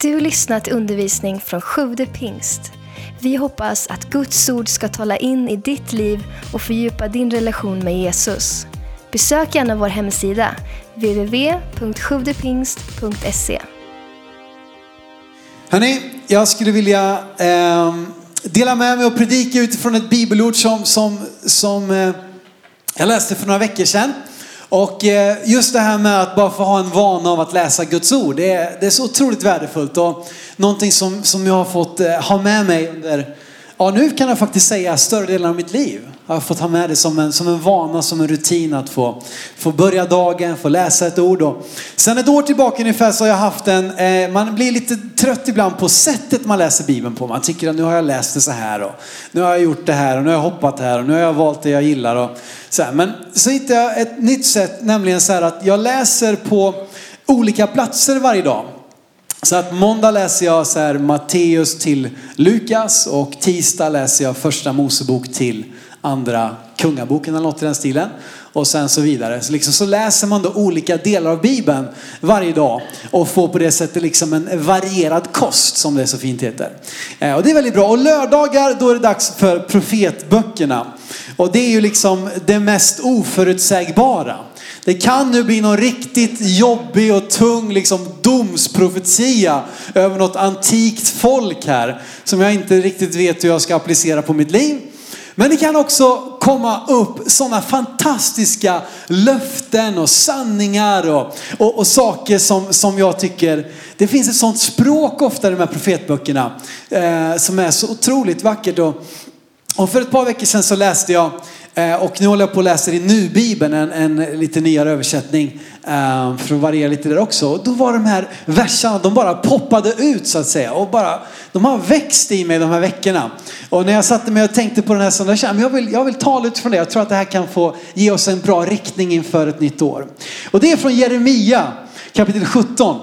Du har lyssnat till undervisning från Sjude pingst. Vi hoppas att Guds ord ska tala in i ditt liv och fördjupa din relation med Jesus. Besök gärna vår hemsida, www.sjuvdepingst.se. Hörni, jag skulle vilja eh, dela med mig och predika utifrån ett bibelord som, som, som eh, jag läste för några veckor sedan. Och eh, just det här med att bara få ha en vana av att läsa Guds ord, det är, det är så otroligt värdefullt. Och någonting som, som jag har fått eh, ha med mig under, ja nu kan jag faktiskt säga större delen av mitt liv. Jag får fått ha med det som en, som en vana, som en rutin att få, få börja dagen, få läsa ett ord. Och sen ett år tillbaka ungefär så har jag haft en, eh, man blir lite trött ibland på sättet man läser Bibeln på. Man tycker att nu har jag läst det så här och nu har jag gjort det här och nu har jag hoppat här och nu har jag valt det jag gillar. Och så här. Men så hittade jag ett nytt sätt, nämligen så här att jag läser på olika platser varje dag. Så att måndag läser jag så här Matteus till Lukas och tisdag läser jag första Mosebok till andra kungaboken eller något i den stilen. Och sen så vidare. Så, liksom, så läser man då olika delar av Bibeln varje dag och får på det sättet liksom en varierad kost som det så fint heter. Eh, och det är väldigt bra. Och lördagar då är det dags för profetböckerna. Och det är ju liksom det mest oförutsägbara. Det kan nu bli någon riktigt jobbig och tung liksom domsprofetia över något antikt folk här som jag inte riktigt vet hur jag ska applicera på mitt liv. Men det kan också komma upp sådana fantastiska löften och sanningar och, och, och, saker som, som jag tycker, det finns ett sådant språk ofta i de här profetböckerna eh, som är så otroligt vackert. Och, och för ett par veckor sedan så läste jag Eh, och nu håller jag på att läsa i Nu-bibeln, en, en lite nyare översättning. Eh, för att variera lite där också. Och då var de här verserna, de bara poppade ut så att säga. Och bara, de har växt i mig de här veckorna. Och när jag satte mig och tänkte på den här söndagen, jag, jag, vill, jag vill tala utifrån det. Jag tror att det här kan få ge oss en bra riktning inför ett nytt år. Och det är från Jeremia kapitel 17.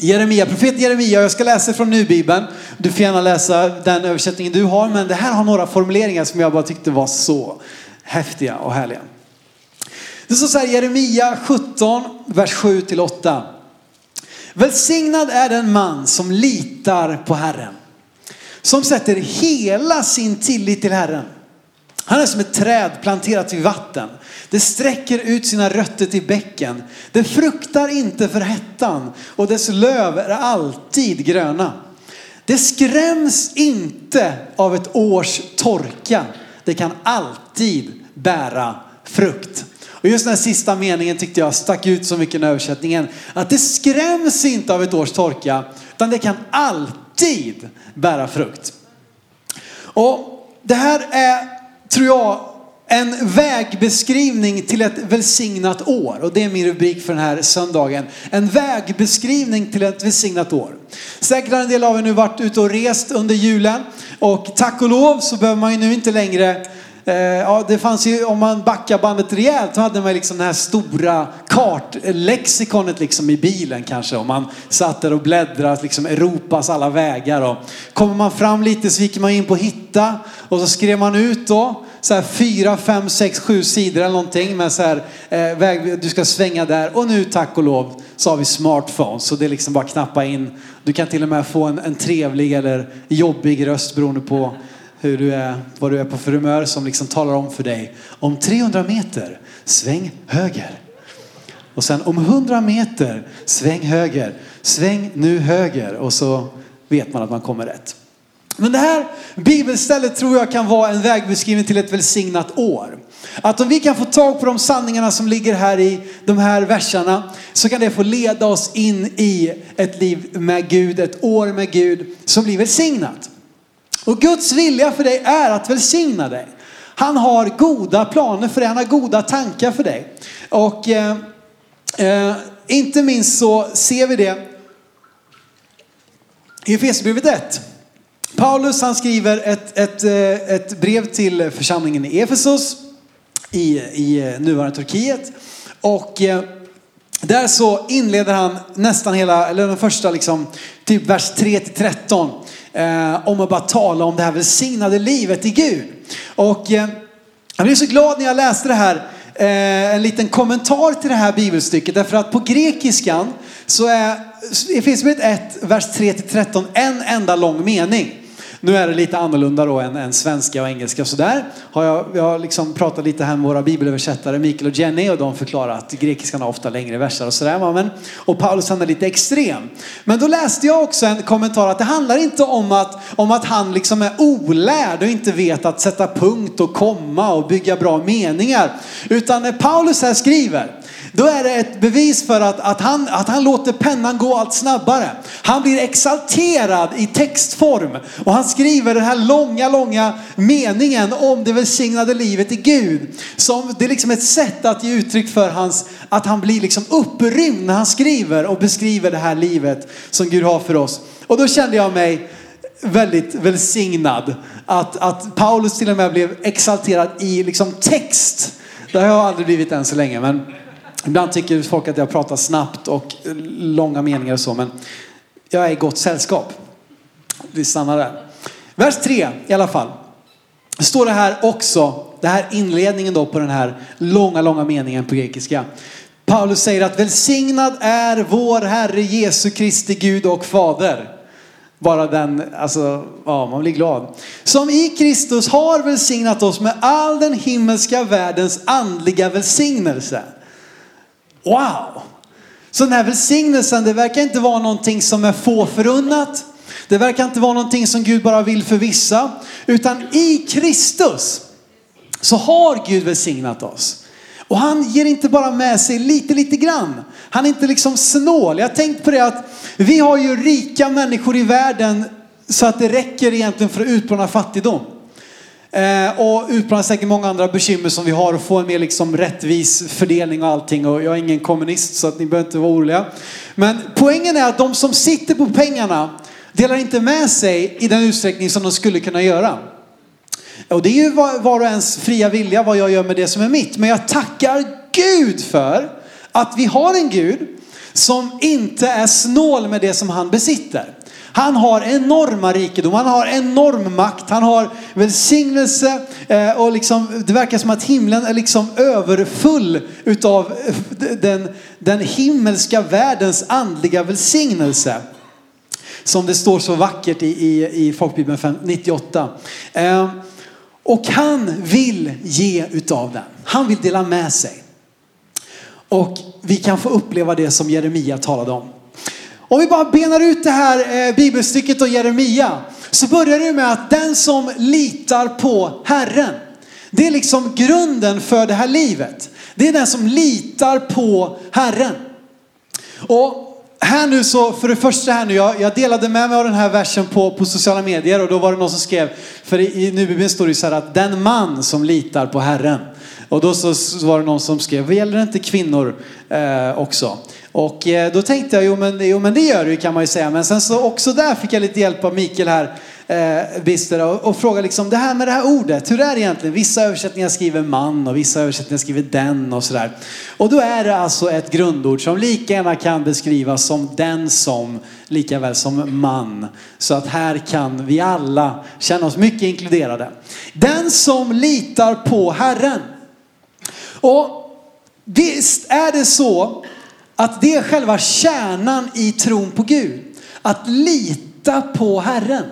Jeremia, profeten Jeremia, jag ska läsa från Nu-bibeln. Du får gärna läsa den översättningen du har, men det här har några formuleringar som jag bara tyckte var så häftiga och härliga. Det står så här Jeremia 17, vers 7-8. Välsignad är den man som litar på Herren. Som sätter hela sin tillit till Herren. Han är som ett träd planterat vid vatten. Det sträcker ut sina rötter till bäcken. Det fruktar inte för hettan och dess löv är alltid gröna. Det skräms inte av ett års torka. Det kan alltid bära frukt. Och just den här sista meningen tyckte jag stack ut så mycket i översättningen. Att det skräms inte av ett års torka, utan det kan alltid bära frukt. Och det här är, tror jag, en vägbeskrivning till ett välsignat år. Och det är min rubrik för den här söndagen. En vägbeskrivning till ett välsignat år. Säkert har en del av er nu varit ute och rest under julen. Och tack och lov så behöver man ju nu inte längre eh, ja, det fanns ju, om man backar bandet rejält, då hade man liksom det här stora kartlexikonet liksom i bilen kanske. Och man satt där och bläddrade liksom Europas alla vägar. Och kommer man fram lite så gick man in på hitta och så skrev man ut då så här fyra, fem, sex, sju sidor eller någonting med så här, eh, väg, du ska svänga där. Och nu tack och lov så har vi smartphones så det är liksom bara knappa in. Du kan till och med få en, en trevlig eller jobbig röst beroende på hur du är, vad du är på för humör som liksom talar om för dig. Om 300 meter, sväng höger. Och sen om 100 meter, sväng höger. Sväng nu höger. Och så vet man att man kommer rätt. Men det här bibelstället tror jag kan vara en vägbeskrivning till ett välsignat år. Att om vi kan få tag på de sanningarna som ligger här i de här verserna så kan det få leda oss in i ett liv med Gud, ett år med Gud som blir välsignat. Och Guds vilja för dig är att välsigna dig. Han har goda planer för dig, han har goda tankar för dig. Och eh, eh, inte minst så ser vi det i Efesierbrevet 1. Paulus han skriver ett, ett, eh, ett brev till församlingen i Efesos i, i eh, nuvarande Turkiet. Och eh, där så inleder han nästan hela, eller den första liksom, typ vers 3 till 13 eh, om att bara tala om det här välsignade livet i Gud. Och eh, jag blev så glad när jag läste det här, eh, en liten kommentar till det här bibelstycket. Därför att på grekiskan så är Efesierbrevet 1, vers 3-13, en enda lång mening. Nu är det lite annorlunda då än, än svenska och engelska och sådär. Har jag, jag har liksom pratat lite här med våra bibelöversättare Mikael och Jenny och de förklarar att grekiskan har ofta längre verser och sådär. Men, och Paulus han är lite extrem. Men då läste jag också en kommentar att det handlar inte om att, om att han liksom är olärd och inte vet att sätta punkt och komma och bygga bra meningar. Utan när Paulus här skriver då är det ett bevis för att, att, han, att han låter pennan gå allt snabbare. Han blir exalterad i textform och han skriver den här långa, långa meningen om det välsignade livet i Gud. Som, det är liksom ett sätt att ge uttryck för hans, att han blir liksom upprymd när han skriver och beskriver det här livet som Gud har för oss. Och då kände jag mig väldigt välsignad. Att, att Paulus till och med blev exalterad i liksom text. Det har jag aldrig blivit än så länge. Men Ibland tycker folk att jag pratar snabbt och långa meningar och så, men jag är i gott sällskap. Vi stannar där. Vers 3 i alla fall. Står det här också, det här inledningen då på den här långa, långa meningen på grekiska. Paulus säger att välsignad är vår Herre Jesu Kristi Gud och Fader. Bara den, alltså, ja, man blir glad. Som i Kristus har välsignat oss med all den himmelska världens andliga välsignelse. Wow! Så den här välsignelsen, det verkar inte vara någonting som är få förunnat. Det verkar inte vara någonting som Gud bara vill för vissa. Utan i Kristus så har Gud välsignat oss. Och han ger inte bara med sig lite, lite grann. Han är inte liksom snål. Jag har tänkt på det att vi har ju rika människor i världen så att det räcker egentligen för att utplåna fattigdom. Eh, och utplåna säkert många andra bekymmer som vi har och få en mer liksom rättvis fördelning och allting. Och jag är ingen kommunist så att ni behöver inte vara oroliga. Men poängen är att de som sitter på pengarna delar inte med sig i den utsträckning som de skulle kunna göra. Och det är ju var och ens fria vilja vad jag gör med det som är mitt. Men jag tackar Gud för att vi har en Gud som inte är snål med det som han besitter. Han har enorma rikedom, han har enorm makt, han har välsignelse eh, och liksom, det verkar som att himlen är liksom överfull utav eh, den, den himmelska världens andliga välsignelse. Som det står så vackert i, i, i Folkbibeln 98. Eh, och han vill ge utav den. Han vill dela med sig. Och vi kan få uppleva det som Jeremia talade om. Om vi bara benar ut det här eh, bibelstycket och Jeremia så börjar det med att den som litar på Herren. Det är liksom grunden för det här livet. Det är den som litar på Herren. Och här nu så, för det första här nu, jag, jag delade med mig av den här versen på, på sociala medier och då var det någon som skrev, för i, i Bibeln står det så här att den man som litar på Herren. Och då så, så var det någon som skrev, gäller det inte kvinnor eh, också? Och eh, då tänkte jag, jo men, jo men det gör det ju kan man ju säga. Men sen så också där fick jag lite hjälp av Mikael här, eh, Bister, och, och fråga liksom det här med det här ordet, hur är det egentligen? Vissa översättningar skriver man och vissa översättningar skriver den och sådär. Och då är det alltså ett grundord som lika gärna kan beskrivas som den som, lika väl som man. Så att här kan vi alla känna oss mycket inkluderade. Den som litar på Herren. Och visst är det så att det är själva kärnan i tron på Gud. Att lita på Herren.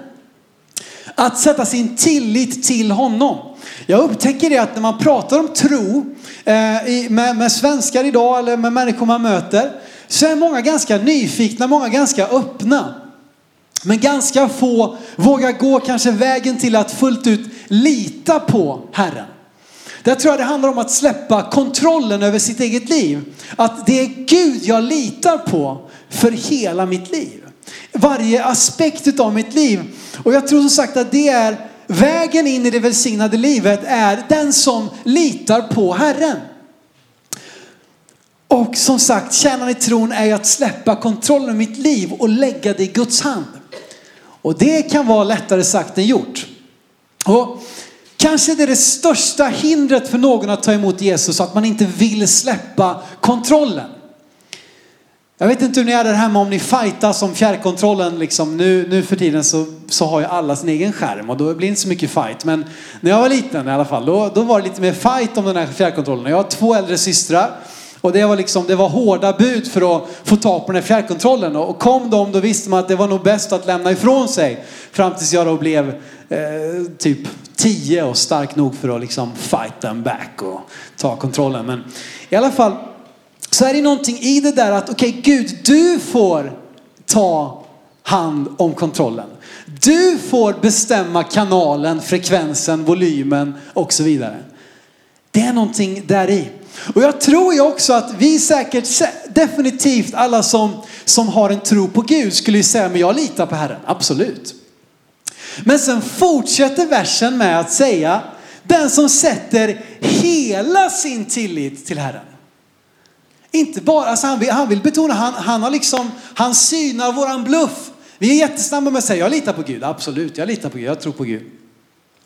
Att sätta sin tillit till honom. Jag upptäcker det att när man pratar om tro eh, med, med svenskar idag eller med människor man möter så är många ganska nyfikna, många ganska öppna. Men ganska få vågar gå kanske vägen till att fullt ut lita på Herren. Där tror jag det handlar om att släppa kontrollen över sitt eget liv. Att det är Gud jag litar på för hela mitt liv. Varje aspekt av mitt liv. Och jag tror som sagt att det är vägen in i det välsignade livet är den som litar på Herren. Och som sagt, kärnan i tron är ju att släppa kontrollen över mitt liv och lägga det i Guds hand. Och det kan vara lättare sagt än gjort. Och Kanske det är det största hindret för någon att ta emot Jesus, att man inte vill släppa kontrollen. Jag vet inte hur ni är där hemma om ni fightas om fjärrkontrollen. Liksom. Nu, nu för tiden så, så har ju alla sin egen skärm och då blir det inte så mycket fight. Men när jag var liten i alla fall, då, då var det lite mer fight om den här fjärrkontrollen. Jag har två äldre systrar och det var liksom, det var hårda bud för att få tag på den här fjärrkontrollen. Och kom de, då visste man att det var nog bäst att lämna ifrån sig. Fram tills jag då blev eh, typ 10 och stark nog för att liksom fight them back och ta kontrollen. Men i alla fall så är det någonting i det där att okej okay, Gud, du får ta hand om kontrollen. Du får bestämma kanalen, frekvensen, volymen och så vidare. Det är någonting där i. Och jag tror ju också att vi säkert, definitivt alla som, som har en tro på Gud skulle ju säga, men jag litar på Herren, absolut. Men sen fortsätter versen med att säga, den som sätter hela sin tillit till Herren. Inte bara, alltså han, vill, han vill betona, han, han har liksom, han synar våran bluff. Vi är jättesnabba med att säga, jag litar på Gud, absolut, jag litar på Gud, jag tror på Gud.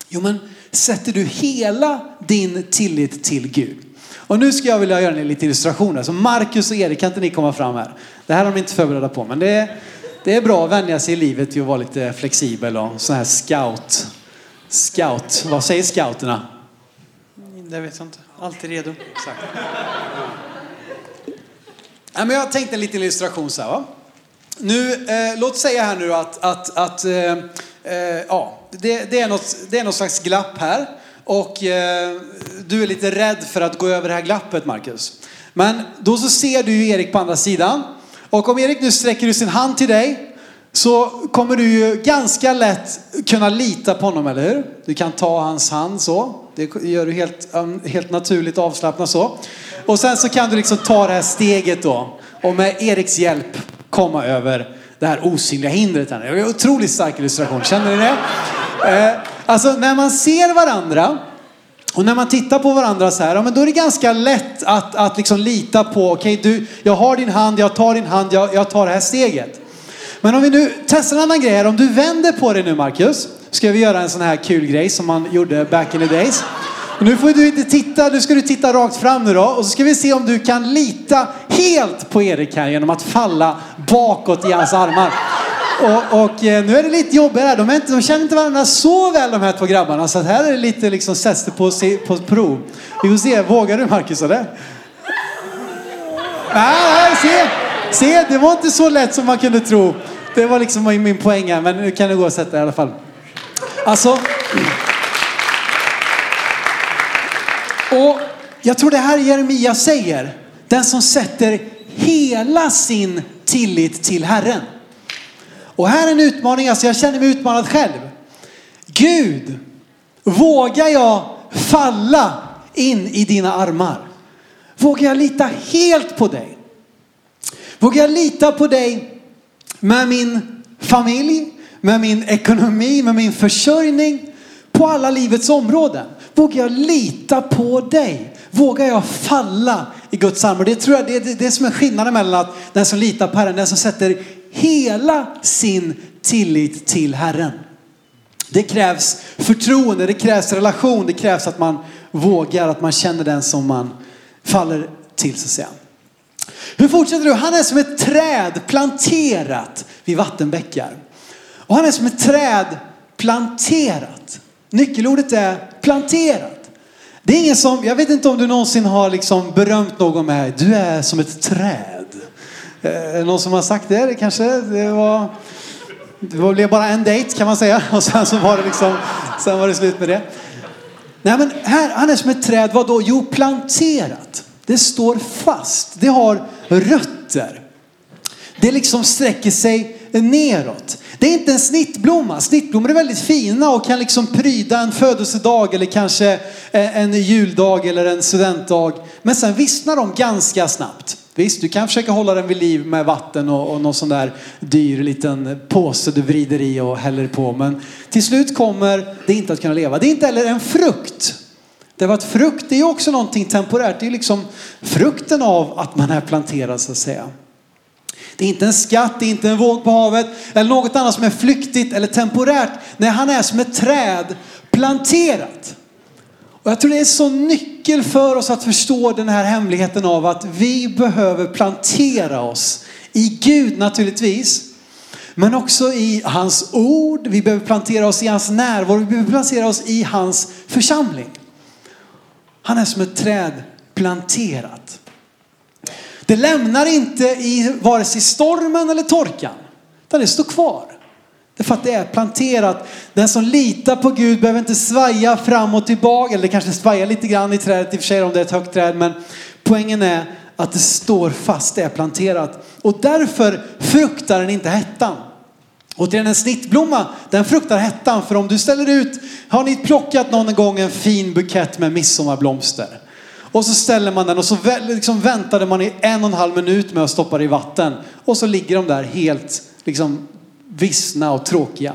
Jo men sätter du hela din tillit till Gud? Och nu ska jag vilja göra en liten illustration. Så Marcus och Erik, kan inte ni komma fram här? Det här har de inte förberedda på, men det är, det är bra att vänja sig i livet till att vara lite flexibel och sån här scout. Scout, vad säger scouterna? Det vet jag inte. Alltid redo. Exakt. Ja, men jag tänkte en liten illustration så här. Va? Nu, eh, låt säga här nu att, att, att eh, eh, ja, det, det, är något, det är något slags glapp här. Och eh, du är lite rädd för att gå över det här glappet, Marcus. Men då så ser du ju Erik på andra sidan. Och om Erik nu sträcker ut sin hand till dig så kommer du ju ganska lätt kunna lita på honom, eller hur? Du kan ta hans hand så. Det gör du helt, um, helt naturligt avslappnat så. Och sen så kan du liksom ta det här steget då och med Eriks hjälp komma över det här osynliga hindret. Här. Det är en otroligt stark illustration, känner ni det? Eh, alltså när man ser varandra och när man tittar på varandra så här, ja, men då är det ganska lätt att, att liksom lita på, okej okay, du, jag har din hand, jag tar din hand, jag, jag tar det här steget. Men om vi nu testar en annan grej här, om du vänder på dig nu Marcus, ska vi göra en sån här kul grej som man gjorde back in the days. Nu får du inte titta, nu ska du titta rakt fram nu då och så ska vi se om du kan lita helt på Erik här genom att falla bakåt i hans armar. Och, och, eh, nu är det lite jobbigare. De, inte, de känner inte varandra så väl de här två grabbarna. Så här är det lite liksom sätts det på, på prov. Vi får se. Vågar du Marcus eller? Nej, se! Se, det var inte så lätt som man kunde tro. Det var liksom min poäng här. Men nu kan du gå och sätta dig i alla fall. Alltså. Och jag tror det här Jeremia säger. Den som sätter hela sin tillit till Herren. Och här är en utmaning, alltså jag känner mig utmanad själv. Gud, vågar jag falla in i dina armar? Vågar jag lita helt på dig? Vågar jag lita på dig med min familj, med min ekonomi, med min försörjning, på alla livets områden? Vågar jag lita på dig? Vågar jag falla i Guds armar? Det tror jag det är det, som är skillnaden mellan att den som litar på Herren, den som sätter hela sin tillit till Herren. Det krävs förtroende, det krävs relation, det krävs att man vågar, att man känner den som man faller till så att säga. Hur fortsätter du? Han är som ett träd planterat vid vattenbäckar. Och han är som ett träd planterat. Nyckelordet är planterat. Det är ingen som, jag vet inte om du någonsin har liksom berömt någon med, du är som ett träd. Eh, någon som har sagt det? det kanske det var, det blev bara en dejt kan man säga. Och sen så var det liksom, sen var det slut med det. Nej men här, han är som ett träd, vad då? Jo, planterat. Det står fast. Det har rötter. Det liksom sträcker sig neråt. Det är inte en snittblomma. Snittblommor är väldigt fina och kan liksom pryda en födelsedag eller kanske eh, en juldag eller en studentdag. Men sen vissnar de ganska snabbt. Visst, du kan försöka hålla den vid liv med vatten och, och någon sån där dyr liten påse du vrider i och häller på. Men till slut kommer det inte att kunna leva. Det är inte heller en frukt. Därför att frukt är också någonting temporärt. Det är liksom frukten av att man är planterad så att säga. Det är inte en skatt, det är inte en våg på havet eller något annat som är flyktigt eller temporärt. Nej, han är som ett träd planterat. Och jag tror det är så nyckel för oss att förstå den här hemligheten av att vi behöver plantera oss i Gud naturligtvis. Men också i hans ord. Vi behöver plantera oss i hans närvaro. Vi behöver plantera oss i hans församling. Han är som ett träd planterat. Det lämnar inte i vare sig stormen eller torkan. Utan det står kvar. Därför att det är planterat. Den som litar på Gud behöver inte svaja fram och tillbaka. Eller det kanske svajar lite grann i trädet i och för sig om det är ett högt träd. Men poängen är att det står fast, det är planterat. Och därför fruktar den inte hettan. Och en snittblomma, den fruktar hettan. För om du ställer ut, har ni plockat någon gång en fin bukett med midsommarblomster? Och så ställer man den och så liksom väntade man i en och en halv minut med att stoppa det i vatten. Och så ligger de där helt liksom vissna och tråkiga.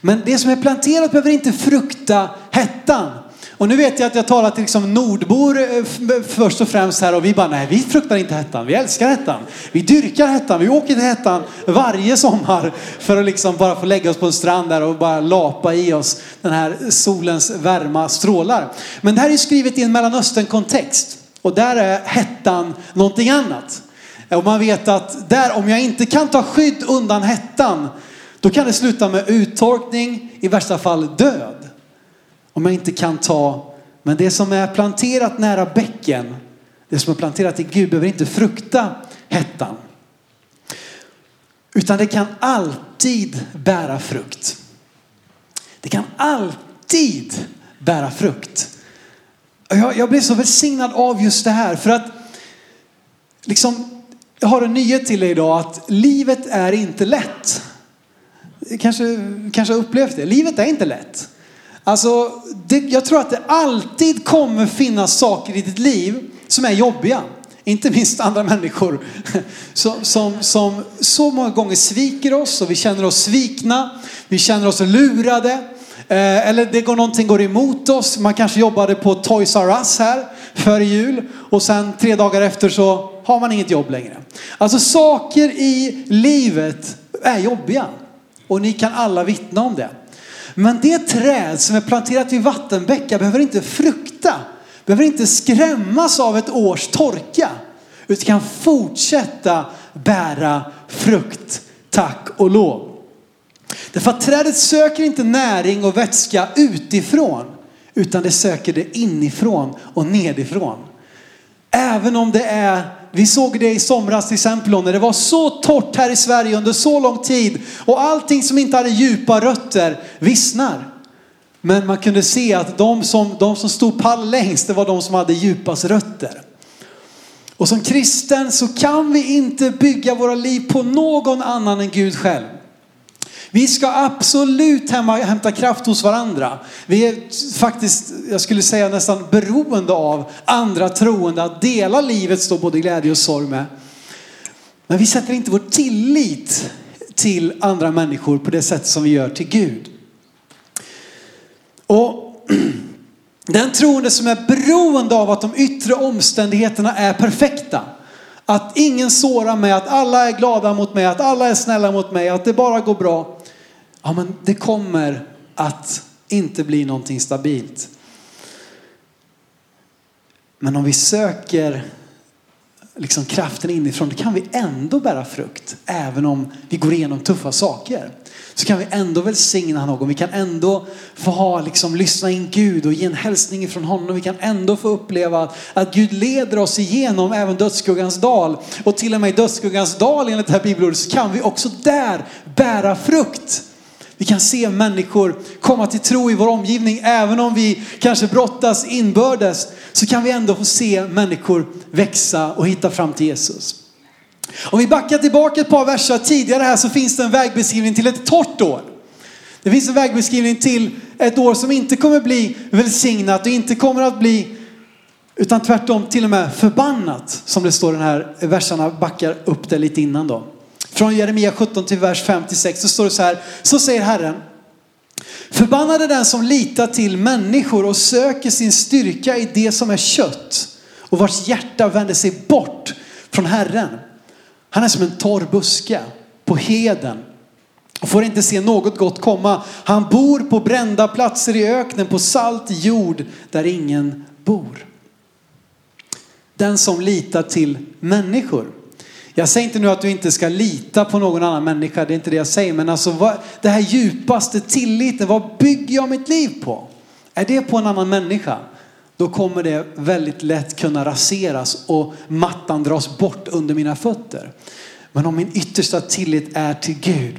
Men det som är planterat behöver inte frukta hettan. Och nu vet jag att jag talar till liksom nordbor eh, först och främst här och vi bara nej vi fruktar inte hettan, vi älskar hettan. Vi dyrkar hettan, vi åker till hettan varje sommar för att liksom bara få lägga oss på en strand där och bara lapa i oss den här solens värma strålar. Men det här är skrivet i en Mellanöstern-kontext och där är hettan någonting annat. Och man vet att där, om jag inte kan ta skydd undan hettan, då kan det sluta med uttorkning, i värsta fall död. Om jag inte kan ta, men det som är planterat nära bäcken, det som är planterat i Gud behöver inte frukta hettan. Utan det kan alltid bära frukt. Det kan alltid bära frukt. Jag, jag blev så välsignad av just det här för att liksom, jag har en nyhet till dig idag att livet är inte lätt. Kanske, kanske har upplevt det. Livet är inte lätt. Alltså, det, jag tror att det alltid kommer finnas saker i ditt liv som är jobbiga. Inte minst andra människor som, som, som så många gånger sviker oss och vi känner oss svikna. Vi känner oss lurade. Eh, eller det går någonting går emot oss. Man kanske jobbade på Toys R Us här före jul och sen tre dagar efter så har man inget jobb längre. Alltså saker i livet är jobbiga och ni kan alla vittna om det. Men det träd som är planterat vid vattenbäckar behöver inte frukta, behöver inte skrämmas av ett års torka, utan kan fortsätta bära frukt, tack och lov. Därför att trädet söker inte näring och vätska utifrån, utan det söker det inifrån och nedifrån. Även om det är, vi såg det i somras till exempel när det var så torrt här i Sverige under så lång tid och allting som inte hade djupa rötter vissnar. Men man kunde se att de som, de som stod pall längst, det var de som hade djupast rötter. Och som kristen så kan vi inte bygga våra liv på någon annan än Gud själv. Vi ska absolut hemma, hämta kraft hos varandra. Vi är faktiskt, jag skulle säga nästan beroende av andra troende att dela livet, står både glädje och sorg med. Men vi sätter inte vår tillit till andra människor på det sätt som vi gör till Gud. Och den troende som är beroende av att de yttre omständigheterna är perfekta. Att ingen sårar mig, att alla är glada mot mig, att alla är snälla mot mig, att det bara går bra. Ja, men det kommer att inte bli någonting stabilt. Men om vi söker liksom kraften inifrån, då kan vi ändå bära frukt. Även om vi går igenom tuffa saker. Så kan vi ändå välsigna någon. Vi kan ändå få ha, liksom, lyssna in Gud och ge en hälsning ifrån honom. Vi kan ändå få uppleva att, att Gud leder oss igenom även dödsskuggans dal. Och till och med i dödsskuggans dal enligt det här bibelordet så kan vi också där bära frukt. Vi kan se människor komma till tro i vår omgivning. Även om vi kanske brottas inbördes så kan vi ändå få se människor växa och hitta fram till Jesus. Om vi backar tillbaka ett par verser tidigare här så finns det en vägbeskrivning till ett torrt år. Det finns en vägbeskrivning till ett år som inte kommer bli välsignat och inte kommer att bli utan tvärtom till och med förbannat som det står i den här verserna backar upp det lite innan då. Från Jeremia 17 till vers 5 till 6 så står det så här. Så säger Herren. Förbannade den som litar till människor och söker sin styrka i det som är kött och vars hjärta vänder sig bort från Herren. Han är som en torr buske på heden och får inte se något gott komma. Han bor på brända platser i öknen på salt jord där ingen bor. Den som litar till människor. Jag säger inte nu att du inte ska lita på någon annan människa, det är inte det jag säger. Men alltså vad, det här djupaste tilliten, vad bygger jag mitt liv på? Är det på en annan människa? då kommer det väldigt lätt kunna raseras och mattan dras bort under mina fötter. Men om min yttersta tillit är till Gud.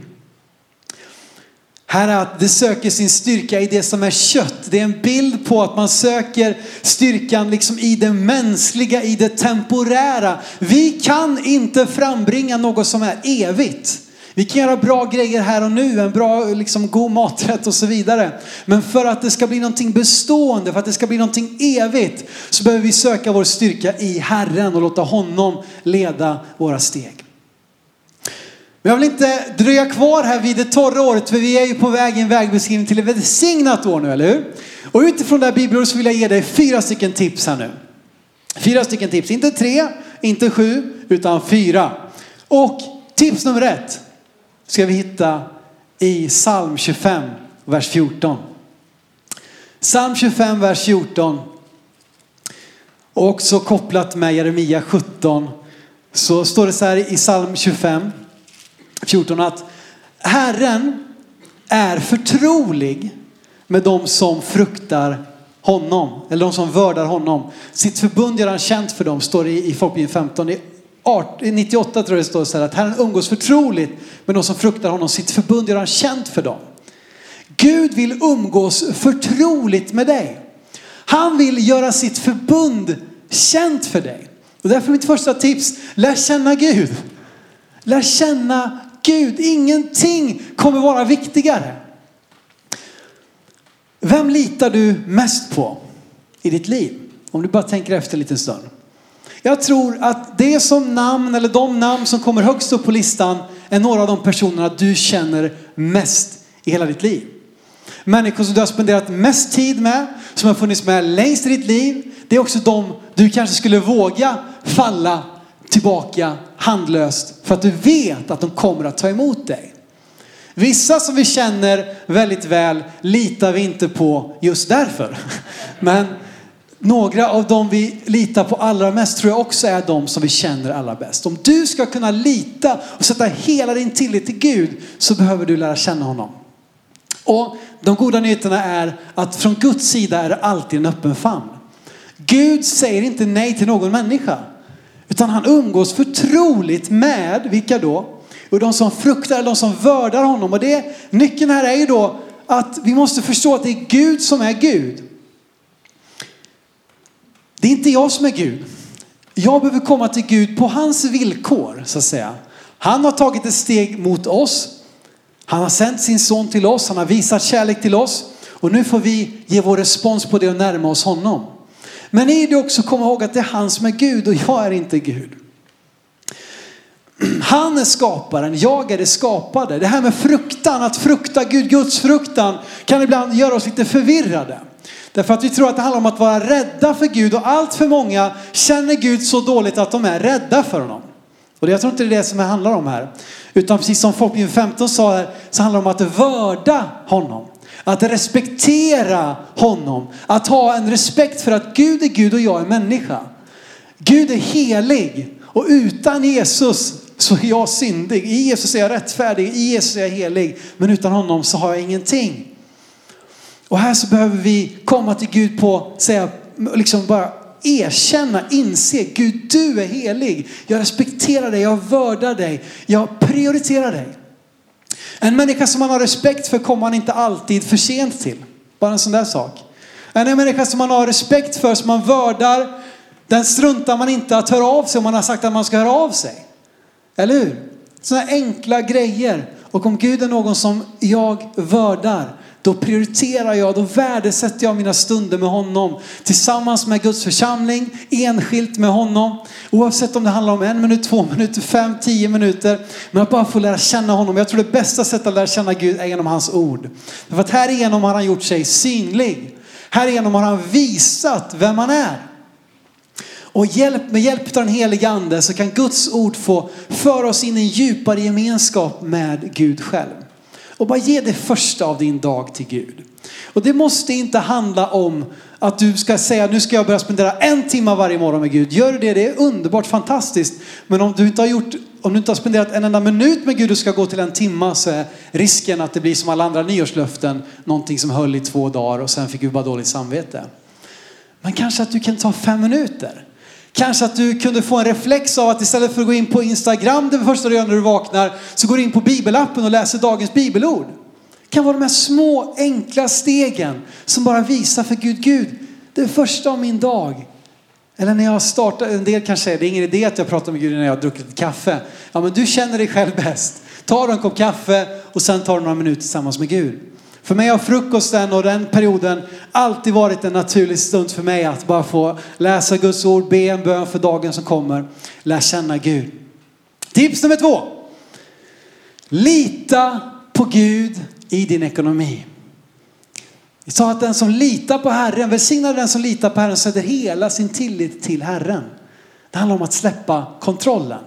Här är att det söker sin styrka i det som är kött. Det är en bild på att man söker styrkan liksom i det mänskliga, i det temporära. Vi kan inte frambringa något som är evigt. Vi kan göra bra grejer här och nu, en bra, liksom, god maträtt och så vidare. Men för att det ska bli någonting bestående, för att det ska bli någonting evigt, så behöver vi söka vår styrka i Herren och låta honom leda våra steg. Men jag vill inte dröja kvar här vid det torra året, för vi är ju på väg i en vägbeskrivning till ett välsignat år nu, eller hur? Och utifrån det här bibelordet så vill jag ge dig fyra stycken tips här nu. Fyra stycken tips, inte tre, inte sju, utan fyra. Och tips nummer ett ska vi hitta i psalm 25, vers 14. Psalm 25, vers 14. Och också kopplat med Jeremia 17 så står det så här i psalm 25, 14 att Herren är förtrolig med de som fruktar honom, eller de som vördar honom. Sitt förbund gör han känt för dem, står det i Folkbibeln 15. I 98 tror jag det står så här att Herren umgås förtroligt med de som fruktar honom. Sitt förbund gör han känt för dem. Gud vill umgås förtroligt med dig. Han vill göra sitt förbund känt för dig. Och därför mitt första tips, lär känna Gud. Lär känna Gud. Ingenting kommer vara viktigare. Vem litar du mest på i ditt liv? Om du bara tänker efter en liten stund. Jag tror att det som namn eller de namn som kommer högst upp på listan är några av de personerna du känner mest i hela ditt liv. Människor som du har spenderat mest tid med, som har funnits med längst i ditt liv. Det är också de du kanske skulle våga falla tillbaka handlöst för att du vet att de kommer att ta emot dig. Vissa som vi känner väldigt väl litar vi inte på just därför. Men några av dem vi litar på allra mest tror jag också är de som vi känner allra bäst. Om du ska kunna lita och sätta hela din tillit till Gud så behöver du lära känna honom. Och de goda nyheterna är att från Guds sida är det alltid en öppen famn. Gud säger inte nej till någon människa. Utan han umgås förtroligt med, vilka då? Och de som fruktar, de som vördar honom. Och det, nyckeln här är ju då att vi måste förstå att det är Gud som är Gud. Det är inte jag som är Gud. Jag behöver komma till Gud på hans villkor, så att säga. Han har tagit ett steg mot oss. Han har sänt sin son till oss. Han har visat kärlek till oss. Och nu får vi ge vår respons på det och närma oss honom. Men i det också komma ihåg att det är han som är Gud och jag är inte Gud. Han är skaparen, jag är det skapade. Det här med fruktan, att frukta Gud, Guds fruktan kan ibland göra oss lite förvirrade. Därför att vi tror att det handlar om att vara rädda för Gud och allt för många känner Gud så dåligt att de är rädda för honom. Och jag tror inte det är det som det handlar om här. Utan precis som Folkbibeln 15 sa här, så handlar det om att vörda honom. Att respektera honom. Att ha en respekt för att Gud är Gud och jag är människa. Gud är helig och utan Jesus så är jag syndig. I Jesus är jag rättfärdig, i Jesus är jag helig. Men utan honom så har jag ingenting. Och här så behöver vi komma till Gud på, säga, liksom bara erkänna, inse, Gud du är helig. Jag respekterar dig, jag vördar dig, jag prioriterar dig. En människa som man har respekt för kommer man inte alltid för sent till. Bara en sån där sak. En människa som man har respekt för, som man vördar, den struntar man inte att höra av sig om man har sagt att man ska höra av sig. Eller hur? Sådana enkla grejer. Och om Gud är någon som jag vördar, då prioriterar jag, då värdesätter jag mina stunder med honom. Tillsammans med Guds församling, enskilt med honom. Oavsett om det handlar om en minut, två minuter, fem, tio minuter. Men att bara få lära känna honom. Jag tror det bästa sättet att lära känna Gud är genom hans ord. För att härigenom har han gjort sig synlig. Härigenom har han visat vem han är. Och hjälp, med hjälp av den heliga ande så kan Guds ord få föra oss in i en djupare gemenskap med Gud själv. Och bara ge det första av din dag till Gud. Och det måste inte handla om att du ska säga nu ska jag börja spendera en timme varje morgon med Gud. Gör du det, det är underbart, fantastiskt. Men om du inte har gjort, om du inte har spenderat en enda minut med Gud och ska gå till en timma så är risken att det blir som alla andra nyårslöften, någonting som höll i två dagar och sen fick Gud bara dåligt samvete. Men kanske att du kan ta fem minuter. Kanske att du kunde få en reflex av att istället för att gå in på Instagram det första du gör när du vaknar så går du in på bibelappen och läser dagens bibelord. Det kan vara de här små enkla stegen som bara visar för Gud, Gud, det första av min dag. Eller när jag startar, en del kanske säger det är ingen idé att jag pratar med Gud när jag har druckit kaffe. Ja men du känner dig själv bäst. Ta en kopp kaffe och sen tar du några minuter tillsammans med Gud. För mig har frukosten och den perioden alltid varit en naturlig stund för mig att bara få läsa Guds ord, be en bön för dagen som kommer, lära känna Gud. Tips nummer två. Lita på Gud i din ekonomi. Vi sa att den som litar på Herren, välsignar den som litar på Herren sätter hela sin tillit till Herren. Det handlar om att släppa kontrollen.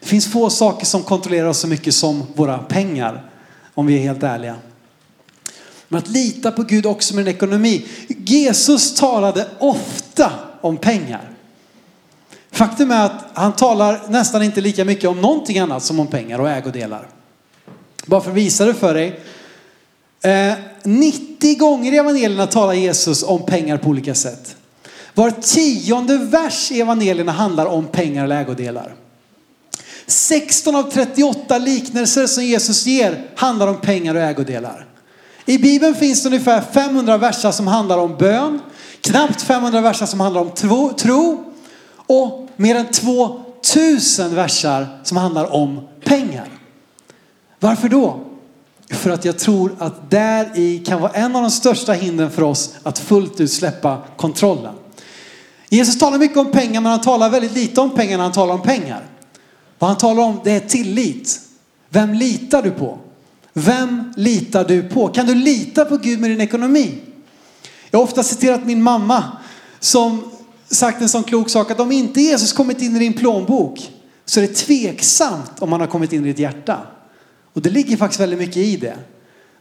Det finns få saker som kontrollerar oss så mycket som våra pengar, om vi är helt ärliga. Men att lita på Gud också med en ekonomi. Jesus talade ofta om pengar. Faktum är att han talar nästan inte lika mycket om någonting annat som om pengar och ägodelar. Bara för att visa det för dig. Eh, 90 gånger i evangelierna talar Jesus om pengar på olika sätt. Var tionde vers i evangelierna handlar om pengar och ägodelar. 16 av 38 liknelser som Jesus ger handlar om pengar och ägodelar. I Bibeln finns det ungefär 500 verser som handlar om bön, knappt 500 verser som handlar om tro och mer än 2000 verser som handlar om pengar. Varför då? För att jag tror att där i kan vara en av de största hindren för oss att fullt ut släppa kontrollen. Jesus talar mycket om pengar men han talar väldigt lite om pengar när han talar om pengar. Vad han talar om det är tillit. Vem litar du på? Vem litar du på? Kan du lita på Gud med din ekonomi? Jag har ofta citerat min mamma som sagt en sån klok sak att om inte Jesus kommit in i din plånbok så är det tveksamt om han har kommit in i ditt hjärta. Och det ligger faktiskt väldigt mycket i det.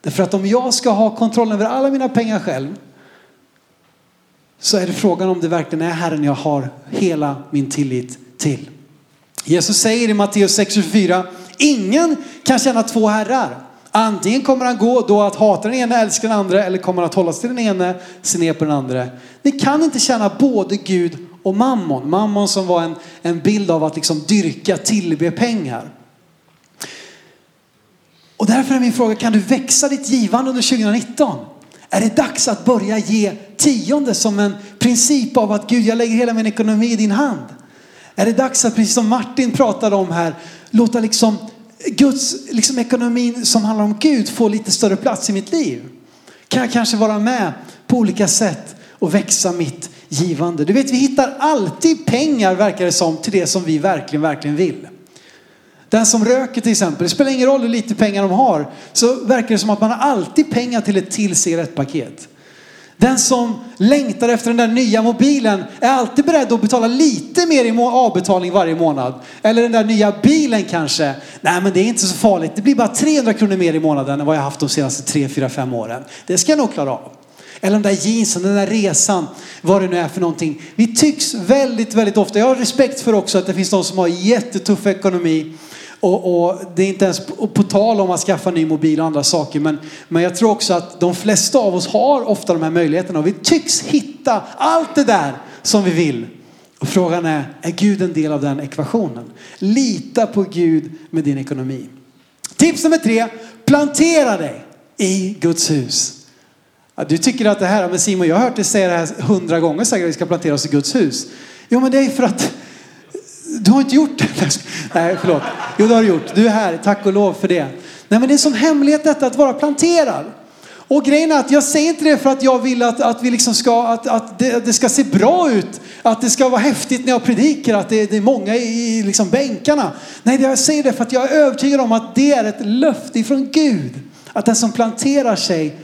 Därför att om jag ska ha kontroll över alla mina pengar själv så är det frågan om det verkligen är Herren jag har hela min tillit till. Jesus säger i Matteus 6.24, ingen kan tjäna två herrar. Antingen kommer han gå då att hata den ena, älska den andra eller kommer han att hålla sig till den ena, se ner på den andra. Ni kan inte känna både Gud och mammon. Mammon som var en, en bild av att liksom dyrka, tillbe pengar. Och därför är min fråga, kan du växa ditt givande under 2019? Är det dags att börja ge tionde som en princip av att Gud, jag lägger hela min ekonomi i din hand? Är det dags att, precis som Martin pratade om här, låta liksom Guds liksom ekonomin som handlar om Gud får lite större plats i mitt liv? Kan jag kanske vara med på olika sätt och växa mitt givande? Du vet, vi hittar alltid pengar verkar det som till det som vi verkligen, verkligen vill. Den som röker till exempel, det spelar ingen roll hur lite pengar de har, så verkar det som att man har alltid pengar till ett till cigarettpaket. Den som längtar efter den där nya mobilen är alltid beredd att betala lite mer i avbetalning varje månad. Eller den där nya bilen kanske. Nej men det är inte så farligt. Det blir bara 300 kronor mer i månaden än vad jag haft de senaste 3, 4, 5 åren. Det ska jag nog klara av. Eller de där jeansen, den där resan, vad det nu är för någonting. Vi tycks väldigt, väldigt ofta, jag har respekt för också att det finns de som har jättetuff ekonomi och, och, det är inte ens på, på tal om att skaffa ny mobil och andra saker. Men, men jag tror också att de flesta av oss har ofta de här möjligheterna. Och vi tycks hitta allt det där som vi vill. Och frågan är, är Gud en del av den ekvationen? Lita på Gud med din ekonomi. Tips nummer tre, plantera dig i Guds hus. Du tycker att det här, men Simon jag har hört dig säga det här hundra gånger säkert att vi ska plantera oss i Guds hus. Jo men det är för att du har inte gjort det. Nej, förlåt. Jo, det har du gjort. Du är här. Tack och lov för det. Nej, men det är en sån hemlighet detta att vara planterad. Och grejen är att jag säger inte det för att jag vill att, att vi liksom ska, att, att det, det, ska se bra ut. Att det ska vara häftigt när jag predikar, att det, det är många i liksom bänkarna. Nej, jag säger det för att jag är övertygad om att det är ett löfte ifrån Gud. Att den som planterar sig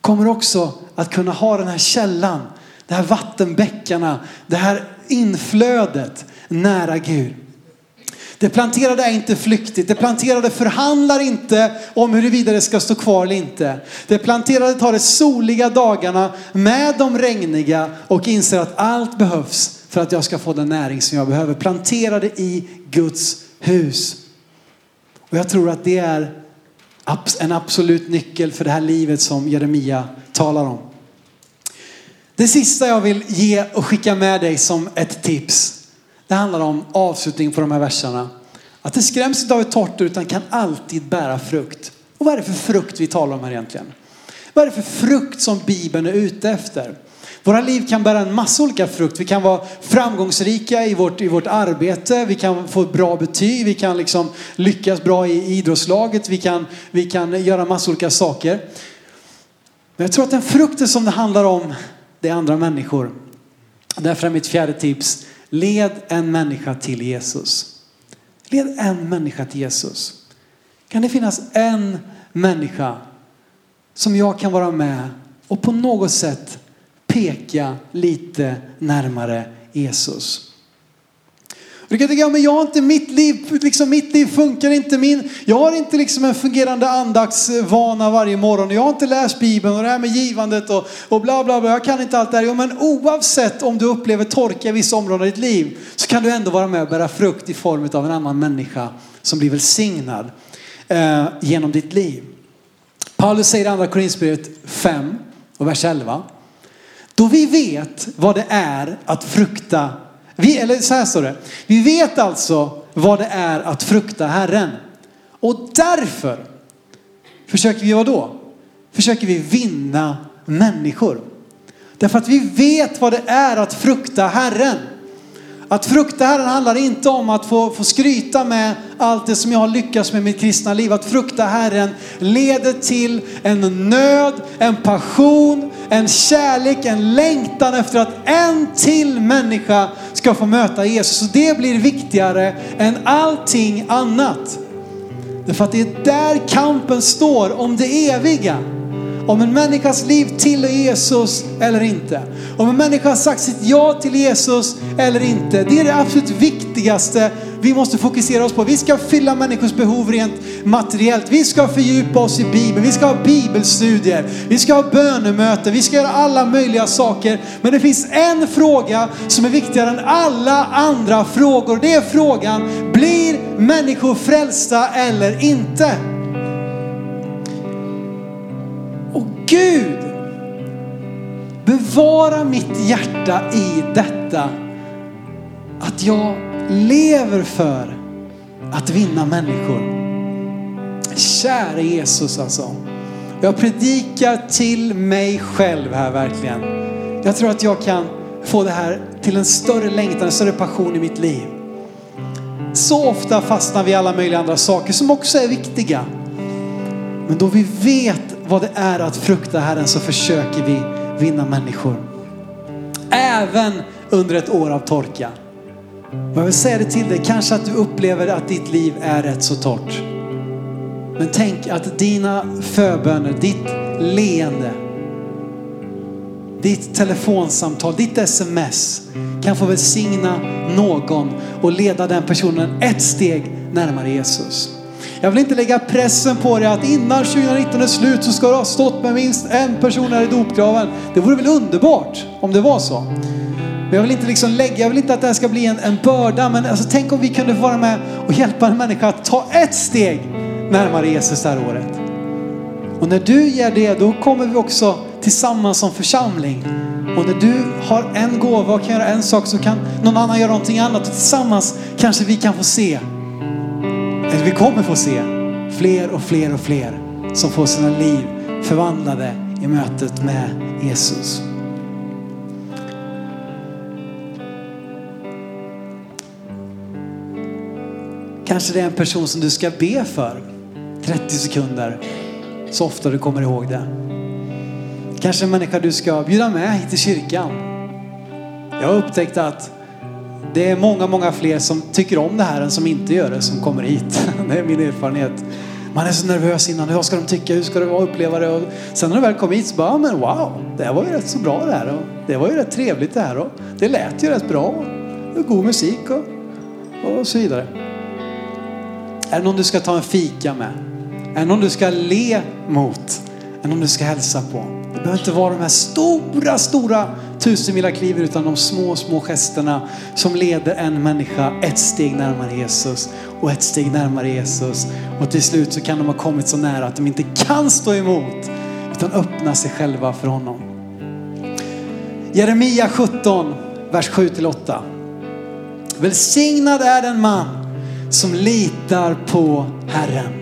kommer också att kunna ha den här källan, de här vattenbäckarna, det här inflödet nära Gud. Det planterade är inte flyktigt. Det planterade förhandlar inte om huruvida det ska stå kvar eller inte. Det planterade tar de soliga dagarna med de regniga och inser att allt behövs för att jag ska få den näring som jag behöver. Planterade i Guds hus. Och jag tror att det är en absolut nyckel för det här livet som Jeremia talar om. Det sista jag vill ge och skicka med dig som ett tips. Det handlar om avslutning på de här verserna. Att det skräms inte av ett torrt utan kan alltid bära frukt. Och vad är det för frukt vi talar om här egentligen? Vad är det för frukt som Bibeln är ute efter? Våra liv kan bära en massa olika frukt. Vi kan vara framgångsrika i vårt, i vårt arbete, vi kan få ett bra betyg, vi kan liksom lyckas bra i idrottslaget, vi kan, vi kan göra massa olika saker. Men jag tror att den frukten som det handlar om, det är andra människor. Därför är mitt fjärde tips, led en människa till Jesus. Led en människa till Jesus. Kan det finnas en människa som jag kan vara med och på något sätt peka lite närmare Jesus. Du kan tänka, ja, men jag har inte mitt liv, liksom mitt liv funkar inte. Min, jag har inte liksom en fungerande andaktsvana varje morgon. Jag har inte läst Bibeln och det här med givandet och, och bla bla bla. Jag kan inte allt det här. Jo, men oavsett om du upplever torka i vissa områden i ditt liv så kan du ändå vara med och bära frukt i form av en annan människa som blir välsignad eh, genom ditt liv. Paulus säger i andra Korinthierbrevet 5 och vers 11. Då vi vet vad det är att frukta, vi, eller så här står det. Vi vet alltså vad det är att frukta Herren. Och därför försöker vi vad då? Försöker vi vinna människor. Därför att vi vet vad det är att frukta Herren. Att frukta Herren handlar inte om att få, få skryta med allt det som jag har lyckats med i mitt kristna liv. Att frukta Herren leder till en nöd, en passion, en kärlek, en längtan efter att en till människa ska få möta Jesus. Och det blir viktigare än allting annat. Därför att det är där kampen står om det eviga. Om en människas liv tillhör Jesus eller inte. Om en människa har sagt sitt ja till Jesus eller inte. Det är det absolut viktigaste vi måste fokusera oss på. Vi ska fylla människors behov rent materiellt. Vi ska fördjupa oss i Bibeln. Vi ska ha bibelstudier. Vi ska ha bönemöten. Vi ska göra alla möjliga saker. Men det finns en fråga som är viktigare än alla andra frågor. Det är frågan, blir människor frälsta eller inte? Gud, bevara mitt hjärta i detta. Att jag lever för att vinna människor. Kära Jesus alltså. Jag predikar till mig själv här verkligen. Jag tror att jag kan få det här till en större längtan, en större passion i mitt liv. Så ofta fastnar vi i alla möjliga andra saker som också är viktiga. Men då vi vet vad det är att frukta Herren så försöker vi vinna människor. Även under ett år av torka. Men jag vill säga det till dig, kanske att du upplever att ditt liv är rätt så torrt. Men tänk att dina förböner, ditt leende, ditt telefonsamtal, ditt sms kan få välsigna någon och leda den personen ett steg närmare Jesus. Jag vill inte lägga pressen på dig att innan 2019 är slut så ska du ha stått med minst en person här i dopgraven. Det vore väl underbart om det var så. Men jag vill inte liksom lägga, jag vill inte att det här ska bli en, en börda, men alltså, tänk om vi kunde vara med och hjälpa en människa att ta ett steg närmare Jesus det här året. Och när du gör det, då kommer vi också tillsammans som församling. Och när du har en gåva och kan göra en sak så kan någon annan göra någonting annat. Och tillsammans kanske vi kan få se, att vi kommer få se, fler och fler och fler som får sina liv förvandlade i mötet med Jesus. Kanske det är en person som du ska be för 30 sekunder så ofta du kommer ihåg det. Kanske en människa du ska bjuda med hit till kyrkan. Jag har upptäckt att det är många, många fler som tycker om det här än som inte gör det som kommer hit. Det är min erfarenhet. Man är så nervös innan. Vad ska de tycka? Hur ska det vara att uppleva det? Och sen när du väl kom hit så bara, ja, men wow, det var ju rätt så bra det här. Och det var ju rätt trevligt det här. Och det lät ju rätt bra. Och god musik och, och så vidare. Är det någon du ska ta en fika med? Är det någon du ska le mot? Är det någon du ska hälsa på? Det behöver inte vara de här stora, stora tusenmila kliven utan de små, små gesterna som leder en människa ett steg närmare Jesus och ett steg närmare Jesus. Och till slut så kan de ha kommit så nära att de inte kan stå emot utan öppna sig själva för honom. Jeremia 17, vers 7-8. Välsignad är den man som litar på Herren.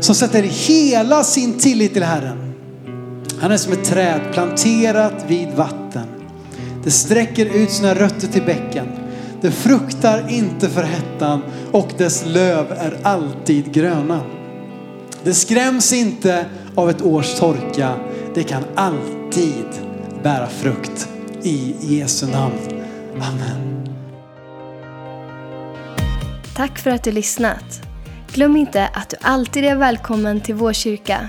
Som sätter hela sin tillit till Herren. Han är som ett träd planterat vid vatten. Det sträcker ut sina rötter till bäcken. Det fruktar inte för hettan och dess löv är alltid gröna. Det skräms inte av ett års torka. Det kan alltid bära frukt. I Jesu namn. Amen. Tack för att du lyssnat. Glöm inte att du alltid är välkommen till vår kyrka.